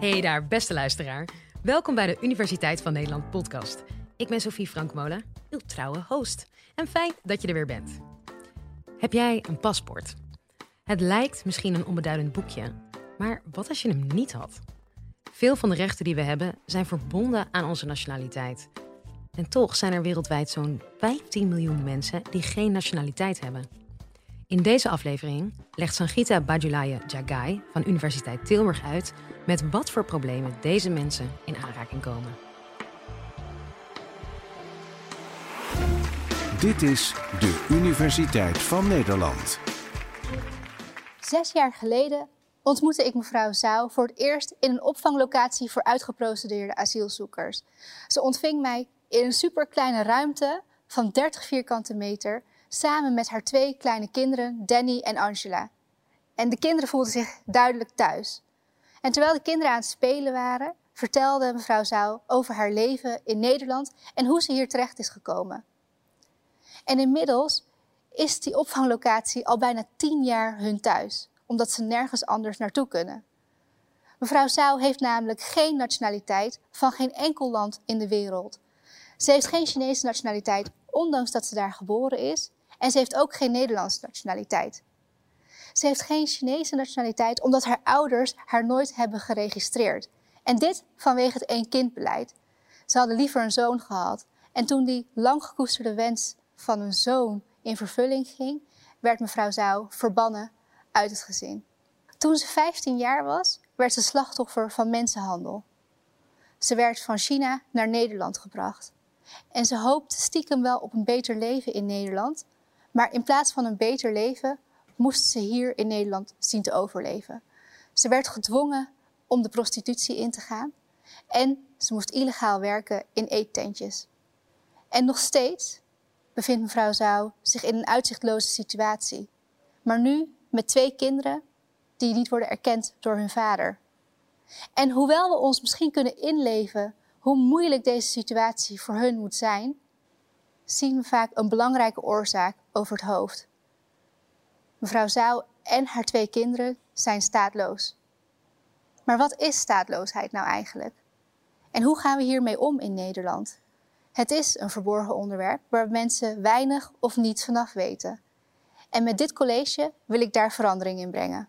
Hey daar, beste luisteraar. Welkom bij de Universiteit van Nederland podcast. Ik ben Sophie Frankmolen, uw trouwe host. En fijn dat je er weer bent. Heb jij een paspoort? Het lijkt misschien een onbeduidend boekje, maar wat als je hem niet had? Veel van de rechten die we hebben zijn verbonden aan onze nationaliteit. En toch zijn er wereldwijd zo'n 15 miljoen mensen die geen nationaliteit hebben. In deze aflevering legt Sangita Bajulaye Jagai van Universiteit Tilburg uit met wat voor problemen deze mensen in aanraking komen. Dit is de Universiteit van Nederland. Zes jaar geleden ontmoette ik mevrouw Zouw voor het eerst in een opvanglocatie voor uitgeprocedeerde asielzoekers. Ze ontving mij in een superkleine ruimte van 30 vierkante meter samen met haar twee kleine kinderen, Danny en Angela. En de kinderen voelden zich duidelijk thuis. En terwijl de kinderen aan het spelen waren, vertelde mevrouw Zouw over haar leven in Nederland en hoe ze hier terecht is gekomen. En inmiddels is die opvanglocatie al bijna tien jaar hun thuis, omdat ze nergens anders naartoe kunnen. Mevrouw Zouw heeft namelijk geen nationaliteit van geen enkel land in de wereld. Ze heeft geen Chinese nationaliteit, ondanks dat ze daar geboren is. En ze heeft ook geen Nederlandse nationaliteit. Ze heeft geen Chinese nationaliteit omdat haar ouders haar nooit hebben geregistreerd. En dit vanwege het één-kindbeleid. Ze hadden liever een zoon gehad. En toen die lang gekoesterde wens van een zoon in vervulling ging, werd mevrouw Zouw verbannen uit het gezin. Toen ze 15 jaar was, werd ze slachtoffer van mensenhandel. Ze werd van China naar Nederland gebracht. En ze hoopte stiekem wel op een beter leven in Nederland, maar in plaats van een beter leven moest ze hier in Nederland zien te overleven. Ze werd gedwongen om de prostitutie in te gaan en ze moest illegaal werken in eettentjes. En nog steeds bevindt mevrouw Zouw zich in een uitzichtloze situatie, maar nu met twee kinderen die niet worden erkend door hun vader. En hoewel we ons misschien kunnen inleven hoe moeilijk deze situatie voor hun moet zijn, zien we vaak een belangrijke oorzaak over het hoofd. Mevrouw Zouw en haar twee kinderen zijn staatloos. Maar wat is staatloosheid nou eigenlijk? En hoe gaan we hiermee om in Nederland? Het is een verborgen onderwerp waar mensen weinig of niets vanaf weten. En met dit college wil ik daar verandering in brengen.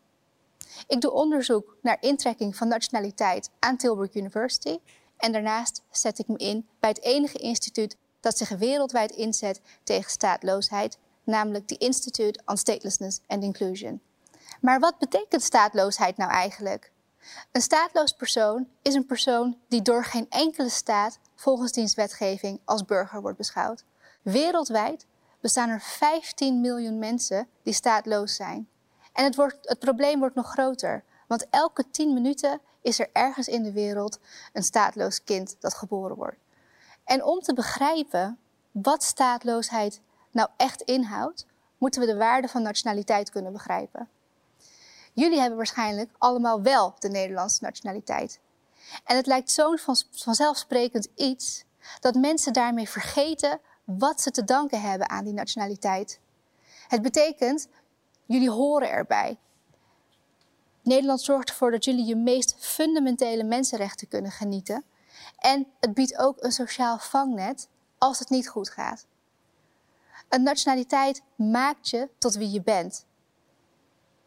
Ik doe onderzoek naar intrekking van nationaliteit aan Tilburg University en daarnaast zet ik me in bij het enige instituut dat zich wereldwijd inzet tegen staatloosheid, namelijk de Institute on Statelessness and Inclusion. Maar wat betekent staatloosheid nou eigenlijk? Een staatloos persoon is een persoon die door geen enkele staat volgens diens wetgeving als burger wordt beschouwd. Wereldwijd bestaan er 15 miljoen mensen die staatloos zijn. En het, wordt, het probleem wordt nog groter, want elke 10 minuten is er ergens in de wereld een staatloos kind dat geboren wordt. En om te begrijpen wat staatloosheid nou echt inhoudt, moeten we de waarde van nationaliteit kunnen begrijpen. Jullie hebben waarschijnlijk allemaal wel de Nederlandse nationaliteit. En het lijkt zo'n vanzelfsprekend iets dat mensen daarmee vergeten wat ze te danken hebben aan die nationaliteit. Het betekent, jullie horen erbij. Nederland zorgt ervoor dat jullie je meest fundamentele mensenrechten kunnen genieten. En het biedt ook een sociaal vangnet als het niet goed gaat. Een nationaliteit maakt je tot wie je bent.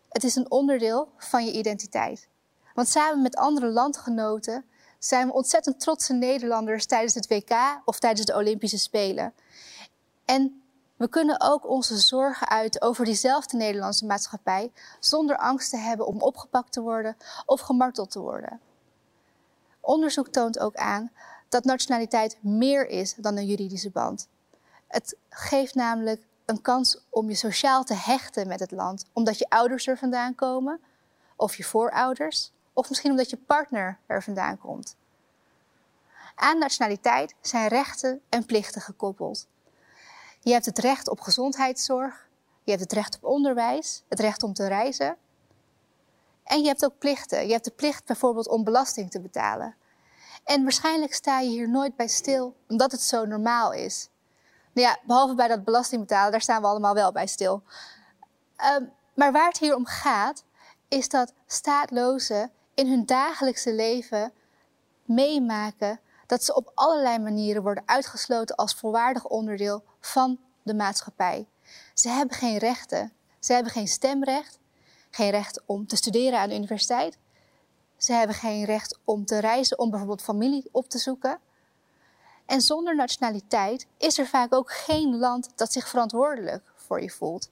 Het is een onderdeel van je identiteit. Want samen met andere landgenoten zijn we ontzettend trotse Nederlanders tijdens het WK of tijdens de Olympische Spelen. En we kunnen ook onze zorgen uiten over diezelfde Nederlandse maatschappij zonder angst te hebben om opgepakt te worden of gemarteld te worden. Onderzoek toont ook aan dat nationaliteit meer is dan een juridische band. Het geeft namelijk een kans om je sociaal te hechten met het land, omdat je ouders er vandaan komen, of je voorouders, of misschien omdat je partner er vandaan komt. Aan nationaliteit zijn rechten en plichten gekoppeld. Je hebt het recht op gezondheidszorg, je hebt het recht op onderwijs, het recht om te reizen. En je hebt ook plichten. Je hebt de plicht bijvoorbeeld om belasting te betalen. En waarschijnlijk sta je hier nooit bij stil, omdat het zo normaal is. Nou ja, behalve bij dat belasting betalen, daar staan we allemaal wel bij stil. Um, maar waar het hier om gaat, is dat staatlozen in hun dagelijkse leven meemaken dat ze op allerlei manieren worden uitgesloten als volwaardig onderdeel van de maatschappij. Ze hebben geen rechten. Ze hebben geen stemrecht, geen recht om te studeren aan de universiteit. Ze hebben geen recht om te reizen, om bijvoorbeeld familie op te zoeken. En zonder nationaliteit is er vaak ook geen land dat zich verantwoordelijk voor je voelt.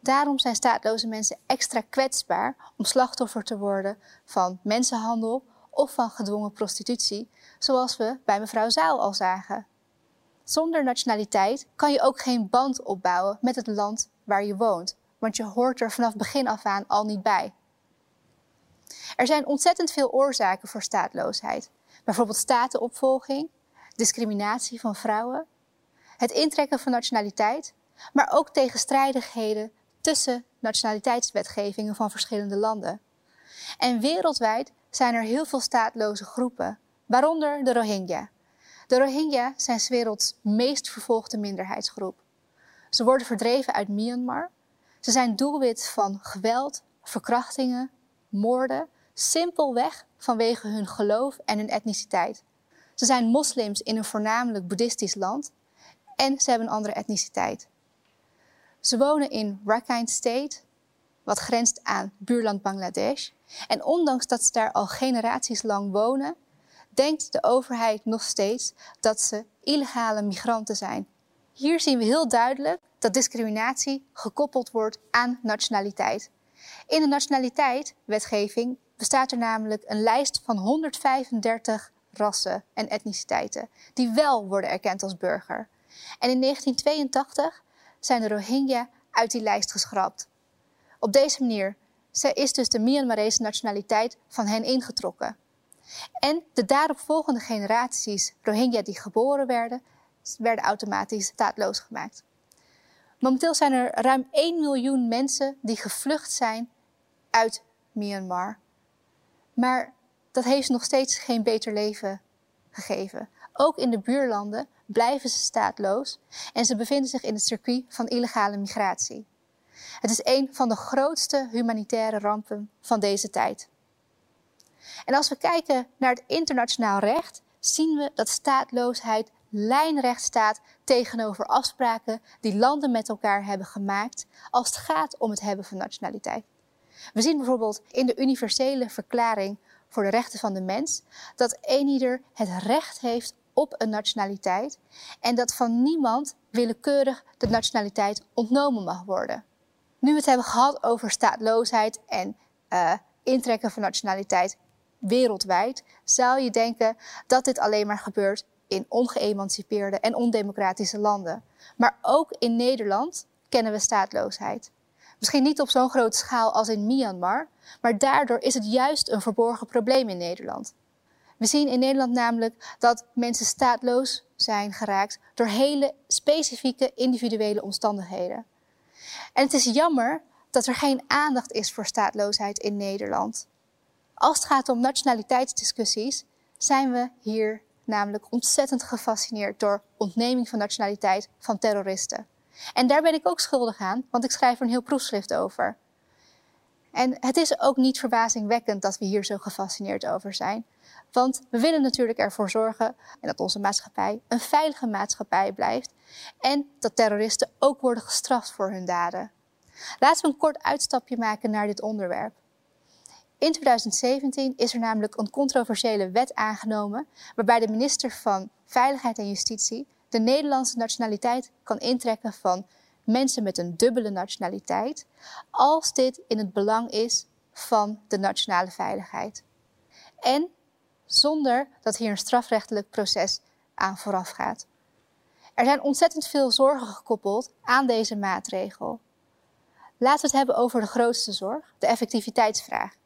Daarom zijn staatloze mensen extra kwetsbaar om slachtoffer te worden van mensenhandel of van gedwongen prostitutie, zoals we bij mevrouw Zaal al zagen. Zonder nationaliteit kan je ook geen band opbouwen met het land waar je woont, want je hoort er vanaf begin af aan al niet bij. Er zijn ontzettend veel oorzaken voor staatloosheid, bijvoorbeeld statenopvolging, discriminatie van vrouwen, het intrekken van nationaliteit, maar ook tegenstrijdigheden tussen nationaliteitswetgevingen van verschillende landen. En wereldwijd zijn er heel veel staatloze groepen, waaronder de Rohingya. De Rohingya zijn 's werelds meest vervolgde minderheidsgroep. Ze worden verdreven uit Myanmar. Ze zijn doelwit van geweld, verkrachtingen, moorden, simpelweg vanwege hun geloof en hun etniciteit. Ze zijn moslims in een voornamelijk boeddhistisch land en ze hebben een andere etniciteit. Ze wonen in Rakhine State, wat grenst aan buurland Bangladesh. En ondanks dat ze daar al generaties lang wonen, denkt de overheid nog steeds dat ze illegale migranten zijn. Hier zien we heel duidelijk dat discriminatie gekoppeld wordt aan nationaliteit. In de nationaliteit-wetgeving bestaat er namelijk een lijst van 135 rassen en etniciteiten die wel worden erkend als burger. En in 1982 zijn de Rohingya uit die lijst geschrapt. Op deze manier is dus de Myanmarese nationaliteit van hen ingetrokken. En de daaropvolgende generaties Rohingya die geboren werden, werden automatisch staatloos gemaakt. Momenteel zijn er ruim 1 miljoen mensen die gevlucht zijn uit Myanmar. Maar dat heeft nog steeds geen beter leven gegeven. Ook in de buurlanden blijven ze staatloos en ze bevinden zich in het circuit van illegale migratie. Het is een van de grootste humanitaire rampen van deze tijd. En als we kijken naar het internationaal recht, zien we dat staatloosheid lijnrecht staat tegenover afspraken die landen met elkaar hebben gemaakt als het gaat om het hebben van nationaliteit. We zien bijvoorbeeld in de universele verklaring voor de rechten van de mens dat eenieder het recht heeft op een nationaliteit en dat van niemand willekeurig de nationaliteit ontnomen mag worden. Nu we het hebben gehad over staatloosheid en uh, intrekken van nationaliteit wereldwijd, zou je denken dat dit alleen maar gebeurt in ongeëmancipeerde en ondemocratische landen. Maar ook in Nederland kennen we staatloosheid. Misschien niet op zo'n grote schaal als in Myanmar, maar daardoor is het juist een verborgen probleem in Nederland. We zien in Nederland namelijk dat mensen staatloos zijn geraakt door hele specifieke individuele omstandigheden. En het is jammer dat er geen aandacht is voor staatloosheid in Nederland. Als het gaat om nationaliteitsdiscussies, zijn we hier namelijk ontzettend gefascineerd door ontneming van nationaliteit van terroristen. En daar ben ik ook schuldig aan, want ik schrijf er een heel proefschrift over. En het is ook niet verbazingwekkend dat we hier zo gefascineerd over zijn. Want we willen natuurlijk ervoor zorgen en dat onze maatschappij een veilige maatschappij blijft en dat terroristen ook worden gestraft voor hun daden. Laten we een kort uitstapje maken naar dit onderwerp. In 2017 is er namelijk een controversiële wet aangenomen waarbij de minister van Veiligheid en Justitie de Nederlandse nationaliteit kan intrekken van mensen met een dubbele nationaliteit, als dit in het belang is van de nationale veiligheid. En zonder dat hier een strafrechtelijk proces aan vooraf gaat. Er zijn ontzettend veel zorgen gekoppeld aan deze maatregel. Laten we het hebben over de grootste zorg, de effectiviteitsvraag.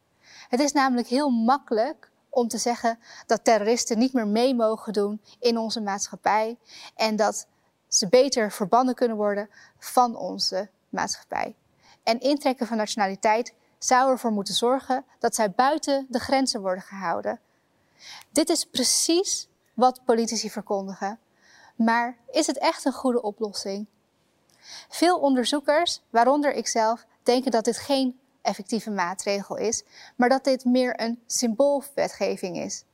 Het is namelijk heel makkelijk om te zeggen dat terroristen niet meer mee mogen doen in onze maatschappij en dat ze beter verbannen kunnen worden van onze maatschappij. En intrekken van nationaliteit zou ervoor moeten zorgen dat zij buiten de grenzen worden gehouden. Dit is precies wat politici verkondigen. Maar is het echt een goede oplossing? Veel onderzoekers, waaronder ikzelf, denken dat dit geen effectieve maatregel is, maar dat dit meer een symboolwetgeving is.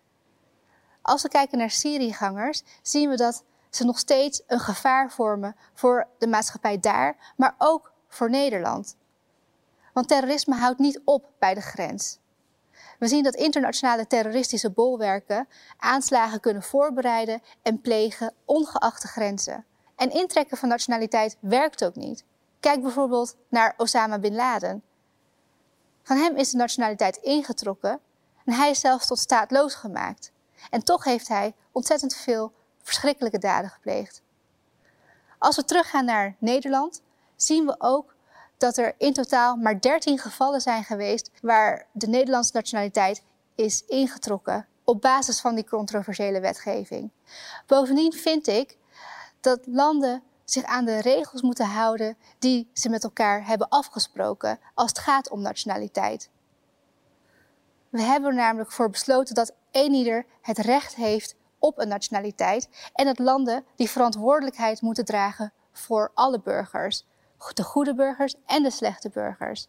Als we kijken naar Syriëgangers, zien we dat ze nog steeds een gevaar vormen voor de maatschappij daar, maar ook voor Nederland. Want terrorisme houdt niet op bij de grens. We zien dat internationale terroristische bolwerken aanslagen kunnen voorbereiden en plegen ongeacht de grenzen. En intrekken van nationaliteit werkt ook niet. Kijk bijvoorbeeld naar Osama bin Laden. Van hem is de nationaliteit ingetrokken en hij is zelfs tot staatloos gemaakt. En toch heeft hij ontzettend veel verschrikkelijke daden gepleegd. Als we teruggaan naar Nederland, zien we ook dat er in totaal maar 13 gevallen zijn geweest waar de Nederlandse nationaliteit is ingetrokken op basis van die controversiële wetgeving. Bovendien vind ik dat landen zich aan de regels moeten houden die ze met elkaar hebben afgesproken als het gaat om nationaliteit. We hebben er namelijk voor besloten dat eenieder het recht heeft op een nationaliteit en dat landen die verantwoordelijkheid moeten dragen voor alle burgers, de goede burgers en de slechte burgers.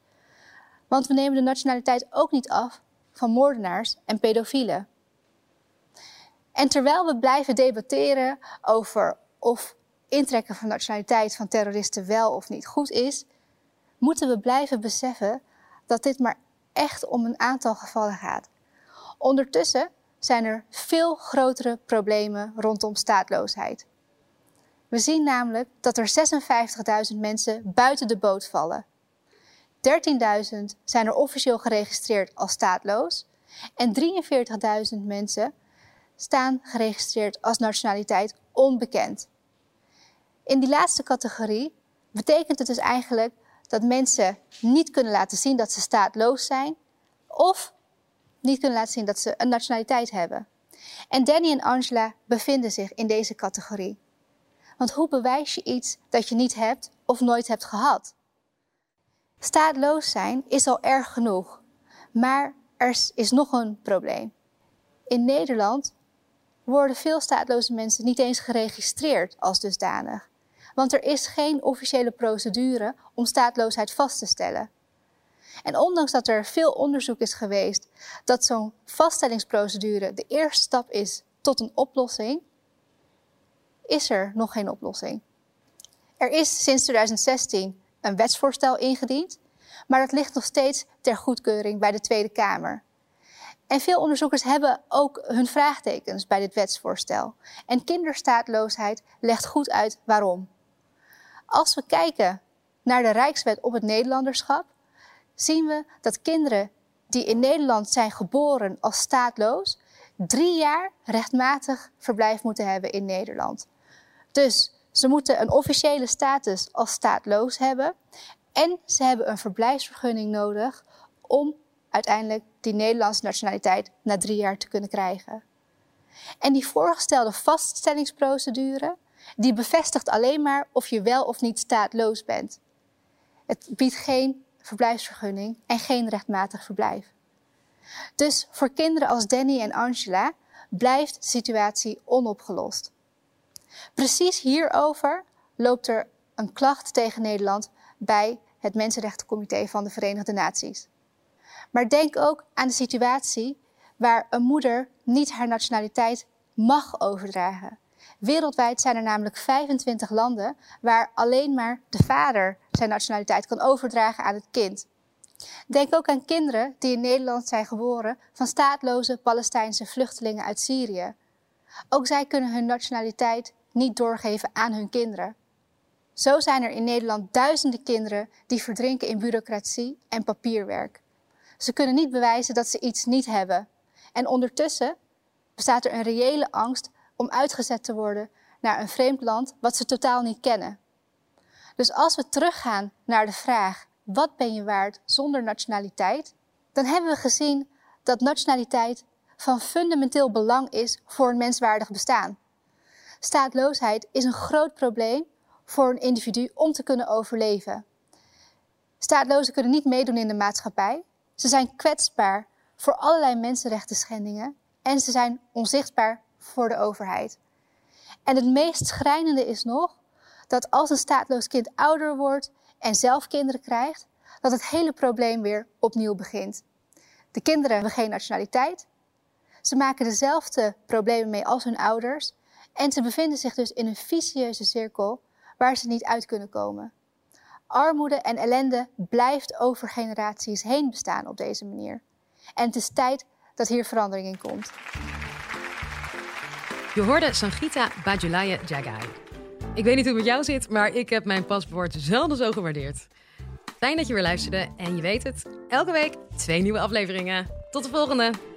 Want we nemen de nationaliteit ook niet af van moordenaars en pedofielen. En terwijl we blijven debatteren over of intrekken van nationaliteit van terroristen wel of niet goed is, moeten we blijven beseffen dat dit maar echt om een aantal gevallen gaat. Ondertussen zijn er veel grotere problemen rondom staatloosheid. We zien namelijk dat er 56.000 mensen buiten de boot vallen. 13.000 zijn er officieel geregistreerd als staatloos en 43.000 mensen staan geregistreerd als nationaliteit onbekend. In die laatste categorie betekent het dus eigenlijk dat mensen niet kunnen laten zien dat ze staatloos zijn of niet kunnen laten zien dat ze een nationaliteit hebben. En Danny en Angela bevinden zich in deze categorie. Want hoe bewijs je iets dat je niet hebt of nooit hebt gehad? Staatloos zijn is al erg genoeg, maar er is nog een probleem. In Nederland worden veel staatloze mensen niet eens geregistreerd als dusdanig. Want er is geen officiële procedure om staatloosheid vast te stellen. En ondanks dat er veel onderzoek is geweest dat zo'n vaststellingsprocedure de eerste stap is tot een oplossing, is er nog geen oplossing. Er is sinds 2016 een wetsvoorstel ingediend, maar dat ligt nog steeds ter goedkeuring bij de Tweede Kamer. En veel onderzoekers hebben ook hun vraagtekens bij dit wetsvoorstel. En kinderstaatloosheid legt goed uit waarom. Als we kijken naar de Rijkswet op het Nederlanderschap, zien we dat kinderen die in Nederland zijn geboren als staatloos, drie jaar rechtmatig verblijf moeten hebben in Nederland. Dus ze moeten een officiële status als staatloos hebben en ze hebben een verblijfsvergunning nodig om uiteindelijk die Nederlandse nationaliteit na drie jaar te kunnen krijgen. En die voorgestelde vaststellingsprocedure, die bevestigt alleen maar of je wel of niet staatloos bent. Het biedt geen verblijfsvergunning en geen rechtmatig verblijf. Dus voor kinderen als Danny en Angela blijft de situatie onopgelost. Precies hierover loopt er een klacht tegen Nederland bij het Mensenrechtencomité van de Verenigde Naties. Maar denk ook aan de situatie waar een moeder niet haar nationaliteit mag overdragen. Wereldwijd zijn er namelijk 25 landen waar alleen maar de vader zijn nationaliteit kan overdragen aan het kind. Denk ook aan kinderen die in Nederland zijn geboren van staatloze Palestijnse vluchtelingen uit Syrië. Ook zij kunnen hun nationaliteit niet doorgeven aan hun kinderen. Zo zijn er in Nederland duizenden kinderen die verdrinken in bureaucratie en papierwerk. Ze kunnen niet bewijzen dat ze iets niet hebben. En ondertussen bestaat er een reële angst om uitgezet te worden naar een vreemd land wat ze totaal niet kennen. Dus als we teruggaan naar de vraag: wat ben je waard zonder nationaliteit? Dan hebben we gezien dat nationaliteit van fundamenteel belang is voor een menswaardig bestaan. Staatloosheid is een groot probleem voor een individu om te kunnen overleven. Staatlozen kunnen niet meedoen in de maatschappij. Ze zijn kwetsbaar voor allerlei mensenrechten schendingen en ze zijn onzichtbaar voor de overheid. En het meest schrijnende is nog dat als een staatloos kind ouder wordt en zelf kinderen krijgt, dat het hele probleem weer opnieuw begint. De kinderen hebben geen nationaliteit. Ze maken dezelfde problemen mee als hun ouders. En ze bevinden zich dus in een vicieuze cirkel waar ze niet uit kunnen komen. Armoede en ellende blijft over generaties heen bestaan op deze manier. En het is tijd dat hier verandering in komt. Je hoorde Sangita Bajulaya Jagai. Ik weet niet hoe het met jou zit, maar ik heb mijn paspoort zelden zo gewaardeerd. Fijn dat je weer luisterde en je weet het, elke week twee nieuwe afleveringen. Tot de volgende!